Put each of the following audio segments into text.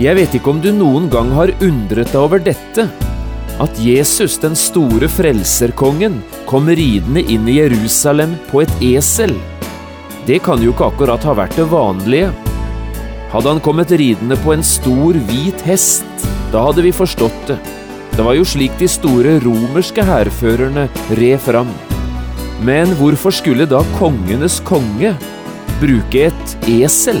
Jeg vet ikke om du noen gang har undret deg over dette, at Jesus, den store frelserkongen, kom ridende inn i Jerusalem på et esel. Det kan jo ikke akkurat ha vært det vanlige. Hadde han kommet ridende på en stor, hvit hest, da hadde vi forstått det. Det var jo slik de store romerske hærførerne red fram. Men hvorfor skulle da kongenes konge bruke et esel?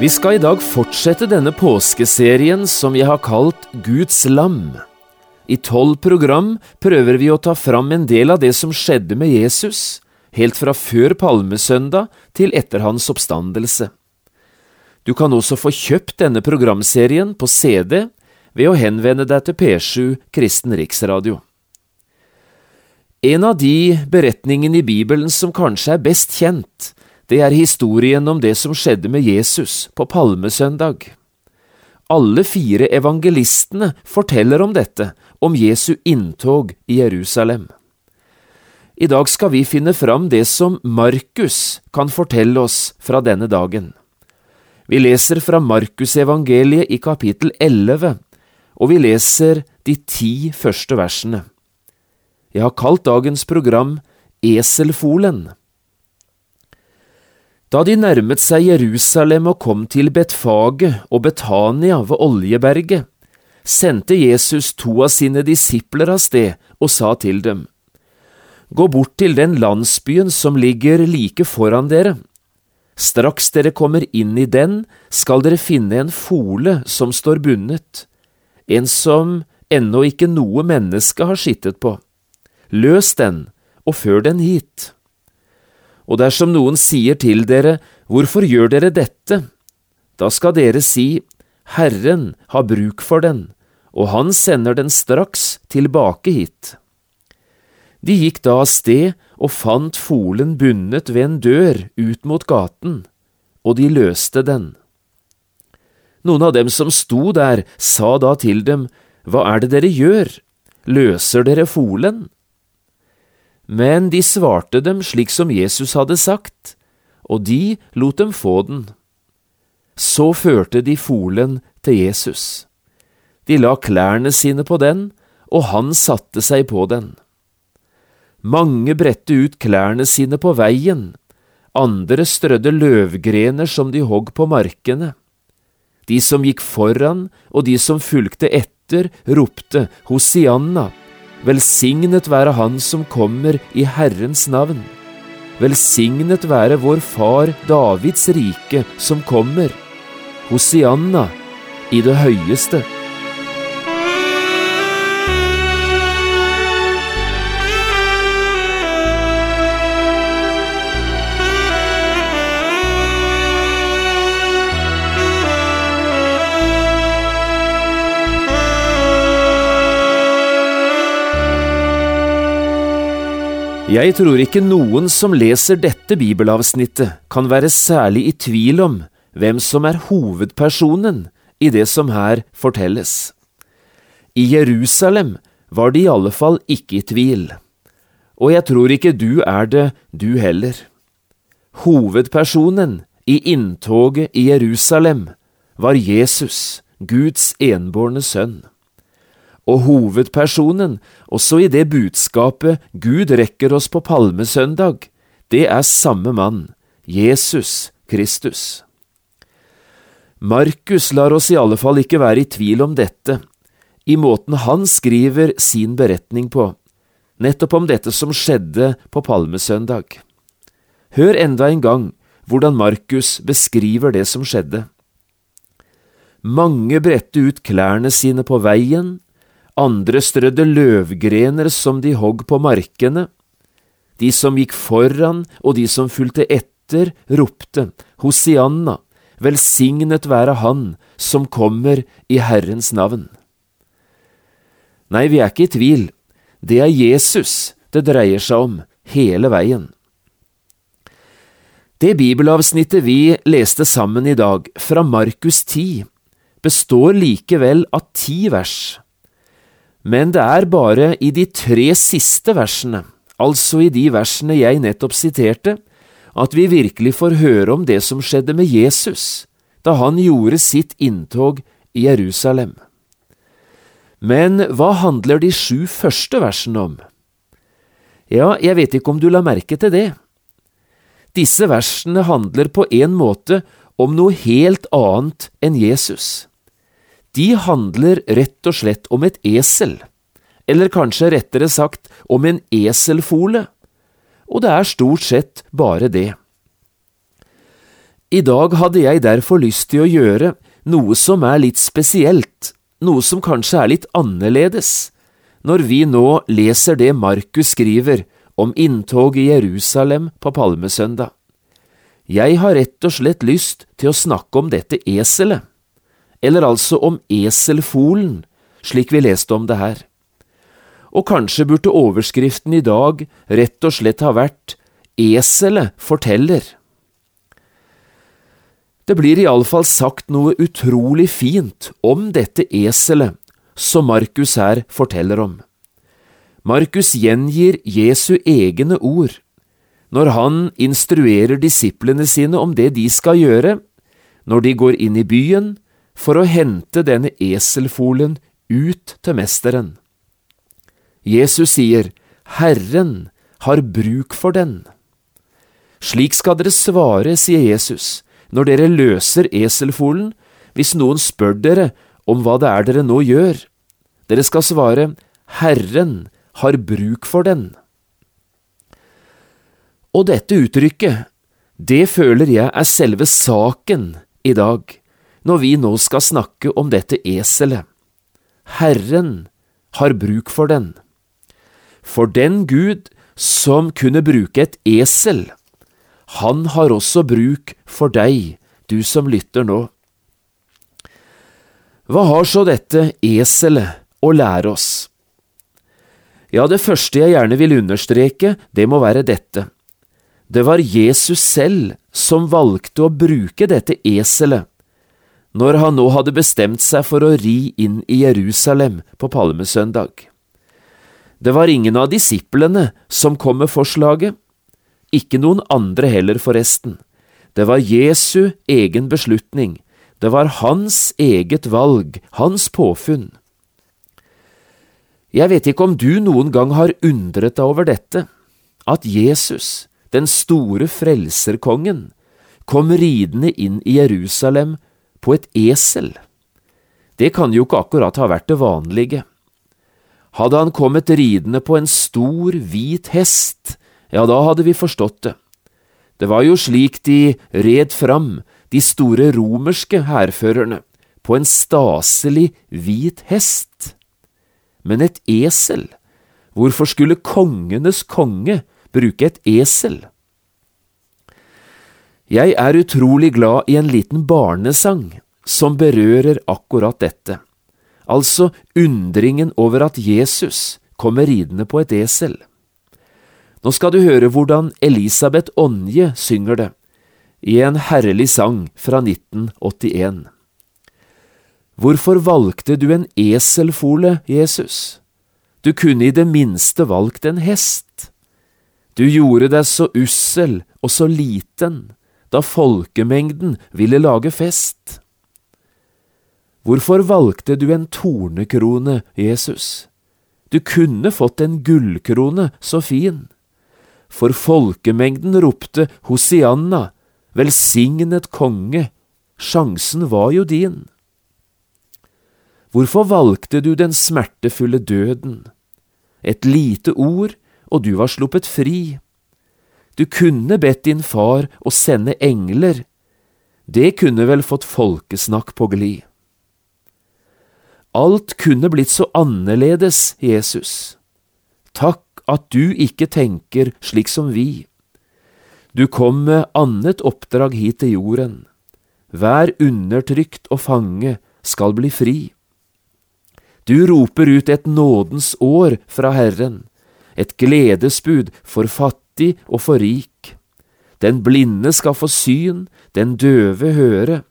Vi skal i dag fortsette denne påskeserien som vi har kalt Guds lam. I tolv program prøver vi å ta fram en del av det som skjedde med Jesus, helt fra før palmesøndag til etter hans oppstandelse. Du kan også få kjøpt denne programserien på CD ved å henvende deg til P7 Kristen Riksradio. En av de beretningene i Bibelen som kanskje er best kjent, det er historien om det som skjedde med Jesus på palmesøndag. Alle fire evangelistene forteller om dette, om Jesu inntog i Jerusalem. I dag skal vi finne fram det som Markus kan fortelle oss fra denne dagen. Vi leser fra Markusevangeliet i kapittel 11, og vi leser de ti første versene. Jeg har kalt dagens program Eselfolen. Da de nærmet seg Jerusalem og kom til Betfage og Betania ved Oljeberget, sendte Jesus to av sine disipler av sted og sa til dem, Gå bort til den landsbyen som ligger like foran dere. Straks dere kommer inn i den, skal dere finne en fole som står bundet, en som ennå ikke noe menneske har skittet på. Løs den og før den hit. Og dersom noen sier til dere, Hvorfor gjør dere dette? Da skal dere si, Herren har bruk for den, og han sender den straks tilbake hit. De gikk da av sted og fant folen bundet ved en dør ut mot gaten, og de løste den. Noen av dem som sto der, sa da til dem, Hva er det dere gjør? Løser dere folen? Men de svarte dem slik som Jesus hadde sagt, og de lot dem få den. Så førte de folen til Jesus. De la klærne sine på den, og han satte seg på den. Mange bredte ut klærne sine på veien, andre strødde løvgrener som de hogg på markene. De som gikk foran og de som fulgte etter, ropte Hosianna, velsignet være Han som kommer i Herrens navn. Velsignet være vår far Davids rike som kommer. Hosianna i det høyeste. Jeg tror ikke noen som leser dette bibelavsnittet kan være særlig i tvil om hvem som er hovedpersonen i det som her fortelles. I Jerusalem var de i alle fall ikke i tvil, og jeg tror ikke du er det, du heller. Hovedpersonen i inntoget i Jerusalem var Jesus, Guds enbårne sønn og hovedpersonen også i det budskapet Gud rekker oss på palmesøndag, det er samme mann, Jesus Kristus. Markus lar oss i alle fall ikke være i tvil om dette, i måten han skriver sin beretning på, nettopp om dette som skjedde på palmesøndag. Hør enda en gang hvordan Markus beskriver det som skjedde. Mange bredte ut klærne sine på veien, andre strødde løvgrener som de hogg på markene. De som gikk foran og de som fulgte etter, ropte Hosianna, velsignet være Han som kommer i Herrens navn. Nei, vi er ikke i tvil, det er Jesus det dreier seg om hele veien. Det bibelavsnittet vi leste sammen i dag, fra Markus 10, består likevel av ti vers. Men det er bare i de tre siste versene, altså i de versene jeg nettopp siterte, at vi virkelig får høre om det som skjedde med Jesus da han gjorde sitt inntog i Jerusalem. Men hva handler de sju første versene om? Ja, jeg vet ikke om du la merke til det. Disse versene handler på en måte om noe helt annet enn Jesus. De handler rett og slett om et esel, eller kanskje rettere sagt om en eselfole, og det er stort sett bare det. I dag hadde jeg derfor lyst til å gjøre noe som er litt spesielt, noe som kanskje er litt annerledes, når vi nå leser det Markus skriver om inntog i Jerusalem på palmesøndag. Jeg har rett og slett lyst til å snakke om dette eselet, eller altså om eselfolen, slik vi leste om det her. Og kanskje burde overskriften i dag rett og slett ha vært Eselet forteller. Det blir iallfall sagt noe utrolig fint om dette eselet som Markus her forteller om. Markus gjengir Jesu egne ord når han instruerer disiplene sine om det de skal gjøre når de går inn i byen for å hente denne eselfolen ut til mesteren. Jesus sier, Herren har bruk for den. Slik skal dere svare, sier Jesus, når dere løser eselfolen, hvis noen spør dere om hva det er dere nå gjør. Dere skal svare, Herren har bruk for den. Og dette uttrykket, det føler jeg er selve saken i dag, når vi nå skal snakke om dette eselet. Herren har bruk for den. For den Gud som kunne bruke et esel, han har også bruk for deg, du som lytter nå. Hva har så dette eselet å lære oss? Ja, det første jeg gjerne vil understreke, det må være dette. Det var Jesus selv som valgte å bruke dette eselet når han nå hadde bestemt seg for å ri inn i Jerusalem på palmesøndag. Det var ingen av disiplene som kom med forslaget, ikke noen andre heller, forresten. Det var Jesu egen beslutning, det var hans eget valg, hans påfunn. Jeg vet ikke om du noen gang har undret deg over dette, at Jesus, den store frelserkongen, kom ridende inn i Jerusalem på et esel. Det kan jo ikke akkurat ha vært det vanlige. Hadde han kommet ridende på en stor, hvit hest, ja, da hadde vi forstått det. Det var jo slik de red fram, de store romerske hærførerne, på en staselig, hvit hest. Men et esel, hvorfor skulle kongenes konge bruke et esel. Jeg er utrolig glad i en liten barnesang som berører akkurat dette, altså undringen over at Jesus kommer ridende på et esel. Nå skal du høre hvordan Elisabeth Onje synger det, i en herlig sang fra 1981. Hvorfor valgte du en eselfole, Jesus? Du kunne i det minste valgt en hest. Du gjorde deg så ussel og så liten da folkemengden ville lage fest. Hvorfor valgte du en tornekrone, Jesus? Du kunne fått en gullkrone, så fin. For folkemengden ropte Hosianna, velsignet konge, sjansen var jo din. Hvorfor valgte du den smertefulle døden? Et lite ord, og du var sluppet fri. Du kunne bedt din far å sende engler, det kunne vel fått folkesnakk på glid. Alt kunne blitt så annerledes, Jesus. Takk at du ikke tenker slik som vi. Du kom med annet oppdrag hit til jorden. Hver undertrykt og fange skal bli fri. Du roper ut et nådens år fra Herren, et gledesbud for fattig og for rik. Den blinde skal få syn, den døve høre.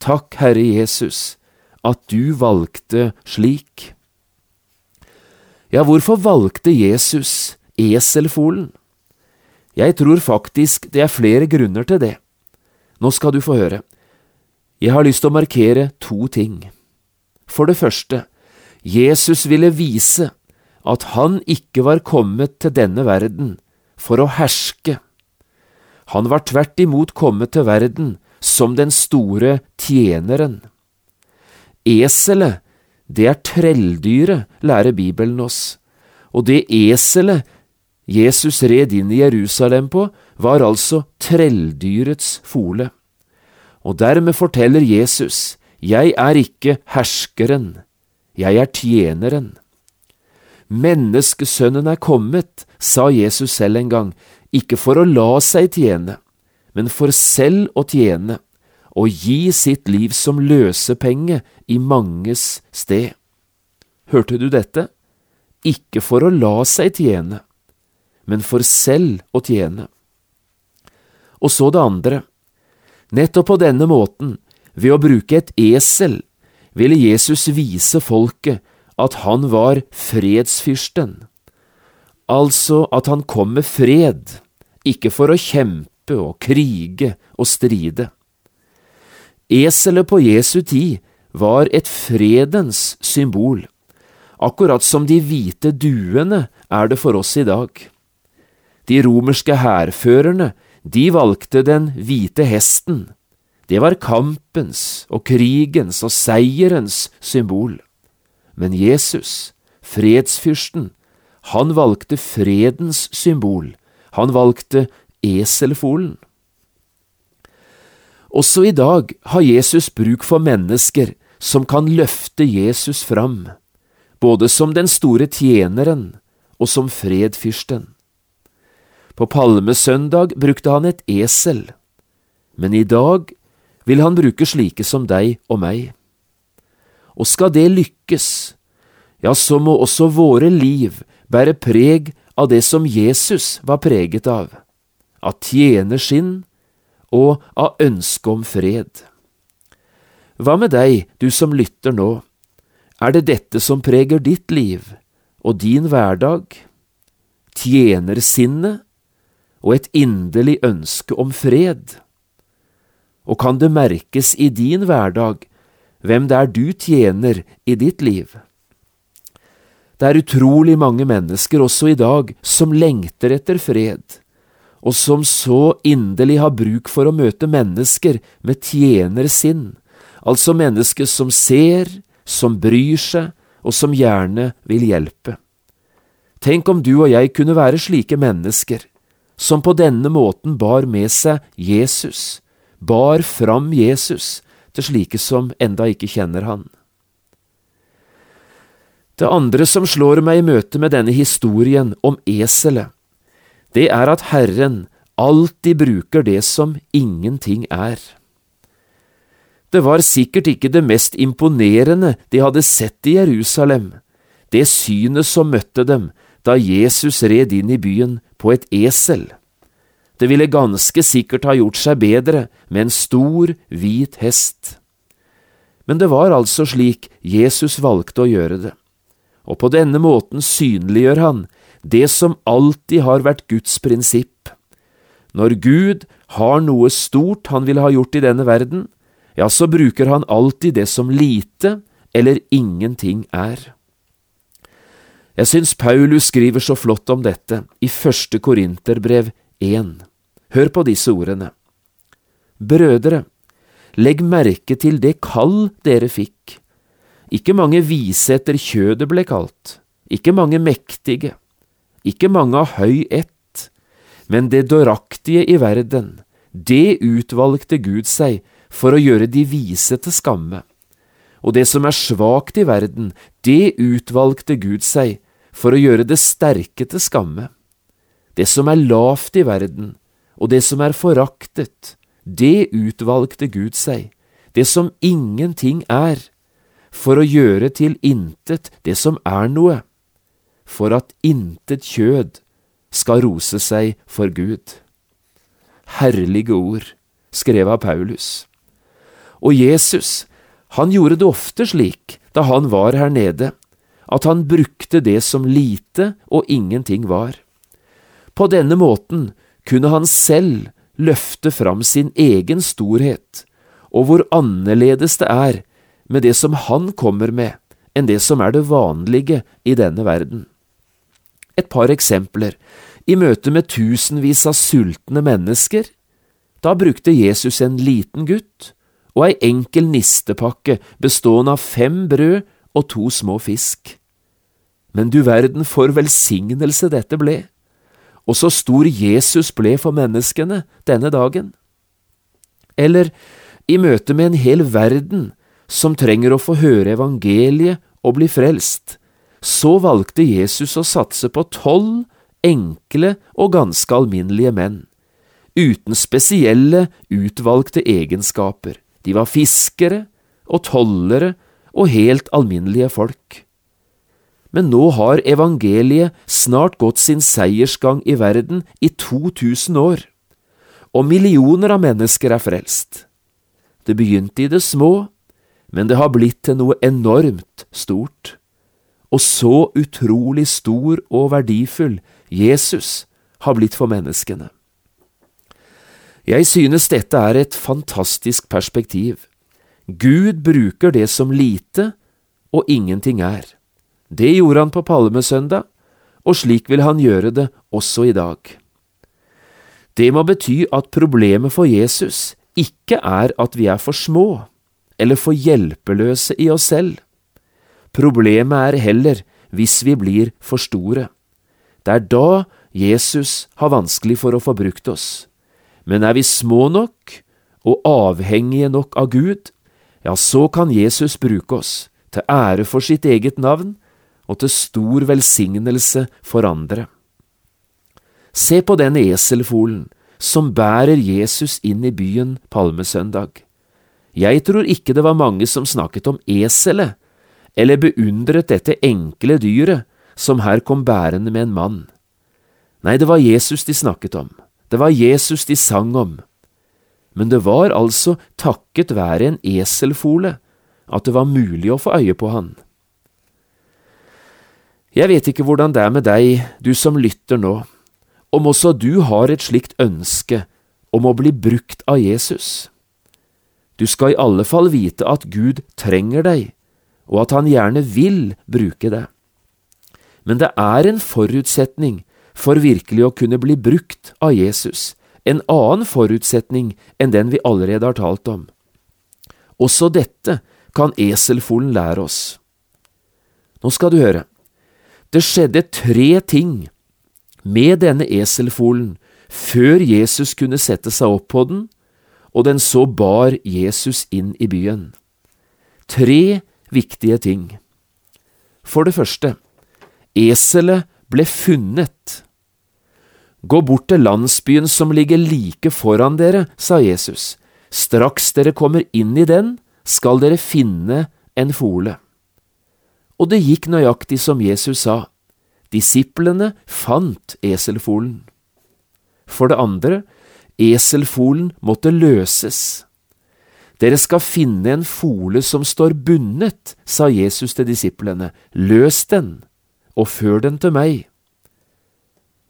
Takk, Herre Jesus, at du valgte slik. Ja, hvorfor valgte Jesus eselfolen? Jeg tror faktisk det er flere grunner til det. Nå skal du få høre. Jeg har lyst til å markere to ting. For det første, Jesus ville vise at han ikke var kommet til denne verden for å herske. Han var tvert imot kommet til verden som den store tjeneren. Eselet, det er trelldyret, lærer Bibelen oss, og det eselet Jesus red inn i Jerusalem på, var altså trelldyrets fole. Og dermed forteller Jesus, Jeg er ikke herskeren, jeg er tjeneren. Menneskesønnen er kommet, sa Jesus selv en gang, ikke for å la seg tjene, men for selv å tjene og gi sitt liv som løsepenge i manges sted. Hørte du dette? Ikke for å la seg tjene, men for selv å tjene. Og så det andre. Nettopp på denne måten, ved å bruke et esel, ville Jesus vise folket at han var fredsfyrsten, altså at han kom med fred, ikke for å kjempe og krige og stride. Eselet på Jesu tid var et fredens symbol, akkurat som de hvite duene er det for oss i dag. De romerske hærførerne, de valgte den hvite hesten. Det var kampens og krigens og seierens symbol. Men Jesus, fredsfyrsten, han valgte fredens symbol, han valgte eselfolen. Også i dag har Jesus bruk for mennesker som kan løfte Jesus fram, både som den store tjeneren og som fredfyrsten. På palmesøndag brukte han et esel, men i dag vil han bruke slike som deg og meg. Og skal det lykkes, ja, så må også våre liv bære preg av det som Jesus var preget av, av tjenerskinn og av ønske om fred. Hva med deg, du som lytter nå, er det dette som preger ditt liv og din hverdag? Tjenersinnet og et inderlig ønske om fred? Og kan det merkes i din hverdag hvem det er du tjener i ditt liv? Det er utrolig mange mennesker også i dag som lengter etter fred, og som så inderlig har bruk for å møte mennesker med tjenersinn, altså mennesker som ser, som bryr seg, og som gjerne vil hjelpe. Tenk om du og jeg kunne være slike mennesker, som på denne måten bar med seg Jesus, bar fram Jesus til slike som enda ikke kjenner han. Det andre som slår meg i møte med denne historien om eselet, det er at Herren alltid bruker det som ingenting er. Det var sikkert ikke det mest imponerende de hadde sett i Jerusalem, det synet som møtte dem da Jesus red inn i byen på et esel. Det ville ganske sikkert ha gjort seg bedre med en stor, hvit hest. Men det var altså slik Jesus valgte å gjøre det, og på denne måten synliggjør han det som alltid har vært Guds prinsipp. Når Gud har noe stort han vil ha gjort i denne verden, ja, så bruker han alltid det som lite eller ingenting er. Jeg syns Paulus skriver så flott om dette i første Korinterbrev 1. Hør på disse ordene. Brødre, legg merke til det kall dere fikk. Ikke mange vise etter kjødet ble kalt, ikke mange mektige ikke mange av høy ett, Men det dåraktige i verden, det utvalgte Gud seg for å gjøre de vise til skamme. Og det som er svakt i verden, det utvalgte Gud seg for å gjøre det sterke til skamme. Det som er lavt i verden, og det som er foraktet, det utvalgte Gud seg, det som ingenting er, for å gjøre til intet det som er noe, for at intet kjød skal rose seg for Gud. Herlige ord, skrevet av Paulus. Og Jesus, han gjorde det ofte slik da han var her nede, at han brukte det som lite og ingenting var. På denne måten kunne han selv løfte fram sin egen storhet, og hvor annerledes det er med det som han kommer med, enn det som er det vanlige i denne verden. Et par eksempler. I møte med tusenvis av sultne mennesker, da brukte Jesus en liten gutt og ei enkel nistepakke bestående av fem brød og to små fisk. Men du verden for velsignelse dette ble, og så stor Jesus ble for menneskene denne dagen. Eller i møte med en hel verden som trenger å få høre evangeliet og bli frelst, så valgte Jesus å satse på tolv enkle og ganske alminnelige menn, uten spesielle, utvalgte egenskaper. De var fiskere og tollere og helt alminnelige folk. Men nå har evangeliet snart gått sin seiersgang i verden i 2000 år, og millioner av mennesker er frelst. Det begynte i det små, men det har blitt til noe enormt stort. Og så utrolig stor og verdifull Jesus har blitt for menneskene. Jeg synes dette er et fantastisk perspektiv. Gud bruker det som lite og ingenting er. Det gjorde han på palmesøndag, og slik vil han gjøre det også i dag. Det må bety at problemet for Jesus ikke er at vi er for små eller for hjelpeløse i oss selv. Problemet er heller hvis vi blir for store. Det er da Jesus har vanskelig for å få brukt oss. Men er vi små nok og avhengige nok av Gud, ja, så kan Jesus bruke oss, til ære for sitt eget navn og til stor velsignelse for andre. Se på den eselfolen som bærer Jesus inn i byen palmesøndag. Jeg tror ikke det var mange som snakket om eselet, eller beundret dette enkle dyret som her kom bærende med en mann. Nei, det var Jesus de snakket om, det var Jesus de sang om. Men det var altså takket være en eselfole at det var mulig å få øye på han. Jeg vet ikke hvordan det er med deg, du som lytter nå, om også du har et slikt ønske om å bli brukt av Jesus. Du skal i alle fall vite at Gud trenger deg, og at han gjerne vil bruke deg. Men det er en forutsetning for virkelig å kunne bli brukt av Jesus, en annen forutsetning enn den vi allerede har talt om. Også dette kan eselfolen lære oss. Nå skal du høre. Det skjedde tre ting med denne eselfolen før Jesus kunne sette seg opp på den, og den så bar Jesus inn i byen. Tre viktige ting. For det første, eselet ble funnet. Gå bort til landsbyen som ligger like foran dere, sa Jesus. Straks dere kommer inn i den, skal dere finne en fole. Og det gikk nøyaktig som Jesus sa. Disiplene fant eselfolen. For det andre, eselfolen måtte løses. Dere skal finne en fole som står bundet, sa Jesus til disiplene. Løs den, og før den til meg.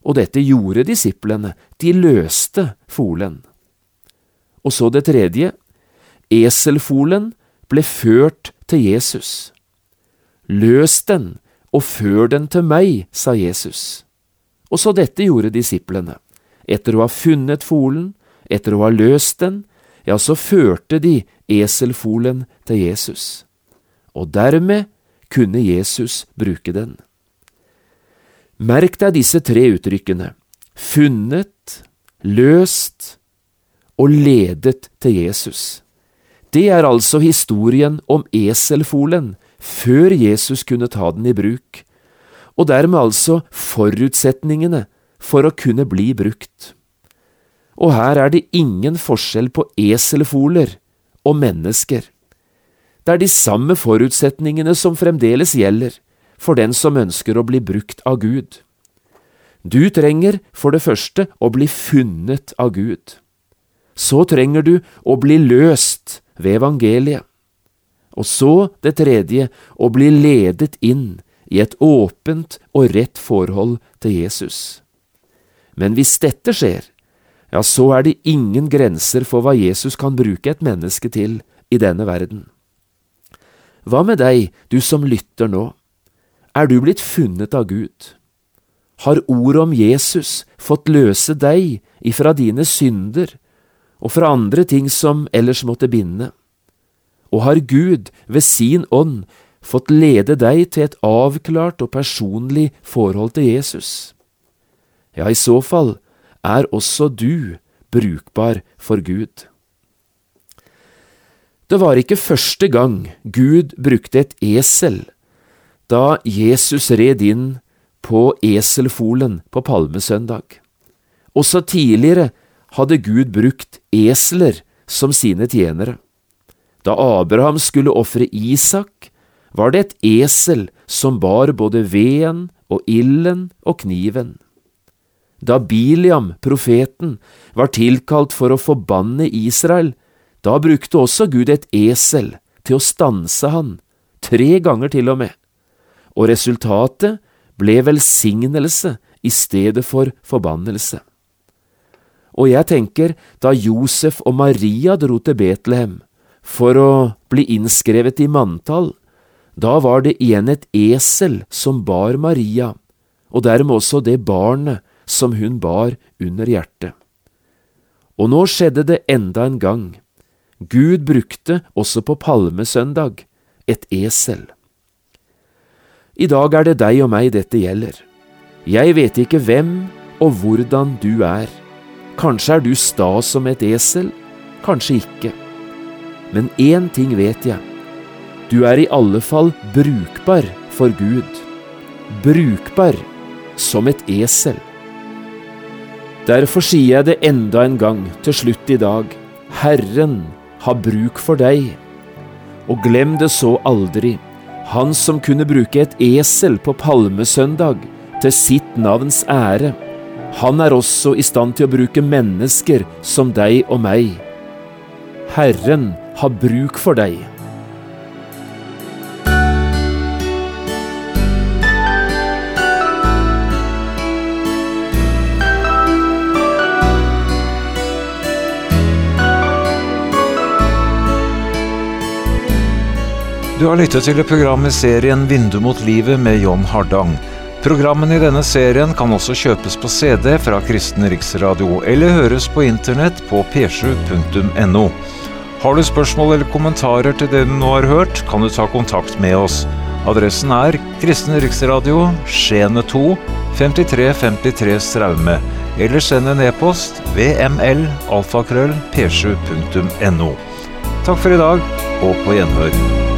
Og dette gjorde disiplene, de løste folen. Og så det tredje, eselfolen ble ført til Jesus. Løs den, og før den til meg, sa Jesus. Og så dette gjorde disiplene. Etter å ha funnet folen, etter å ha løst den, ja, så førte de eselfolen til Jesus. Og dermed kunne Jesus bruke den. Merk deg disse tre uttrykkene. funnet, løst og ledet til Jesus. Det er altså historien om eselfolen før Jesus kunne ta den i bruk, og dermed altså forutsetningene for å kunne bli brukt. Og her er det ingen forskjell på eselfoler og mennesker. Det er de samme forutsetningene som fremdeles gjelder for den som ønsker å bli brukt av Gud. Du trenger for det første å bli funnet av Gud. Så trenger du å bli løst ved evangeliet. Og så, det tredje, å bli ledet inn i et åpent og rett forhold til Jesus. Men hvis dette skjer, ja, så er det ingen grenser for hva Jesus kan bruke et menneske til i denne verden. Hva med deg, du som lytter nå? Er du blitt funnet av Gud? Har ordet om Jesus fått løse deg ifra dine synder og fra andre ting som ellers måtte binde? Og har Gud ved sin ånd fått lede deg til et avklart og personlig forhold til Jesus? Ja, i så fall er også du brukbar for Gud. Det var ikke første gang Gud brukte et esel da Jesus red inn på eselfolen på palmesøndag. Også tidligere hadde Gud brukt esler som sine tjenere. Da Abraham skulle ofre Isak, var det et esel som bar både veden og ilden og kniven. Da Biliam, profeten, var tilkalt for å forbanne Israel, da brukte også Gud et esel til å stanse han, tre ganger til og med, og resultatet ble velsignelse i stedet for forbannelse. Og jeg tenker, da Josef og Maria dro til Betlehem for å bli innskrevet i manntall, da var det igjen et esel som bar Maria, og dermed også det barnet som hun bar under hjertet. Og nå skjedde det enda en gang. Gud brukte også på palmesøndag et esel. I dag er det deg og meg dette gjelder. Jeg vet ikke hvem og hvordan du er. Kanskje er du sta som et esel, kanskje ikke. Men én ting vet jeg. Du er i alle fall brukbar for Gud. Brukbar som et esel. Derfor sier jeg det enda en gang til slutt i dag. Herren har bruk for deg. Og glem det så aldri, han som kunne bruke et esel på palmesøndag til sitt navns ære. Han er også i stand til å bruke mennesker som deg og meg. Herren har bruk for deg. Du har lyttet til et program i serien Vindu mot livet med John Hardang. Programmene i denne serien kan også kjøpes på CD fra Kristen Riksradio, eller høres på internett på p7.no. Har du spørsmål eller kommentarer til det du nå har hørt, kan du ta kontakt med oss. Adressen er Kristen Riksradio, Skiene 2, 5353 Straume. Eller send en e-post vml alfakrøll p7.no. Takk for i dag, og på gjenhør.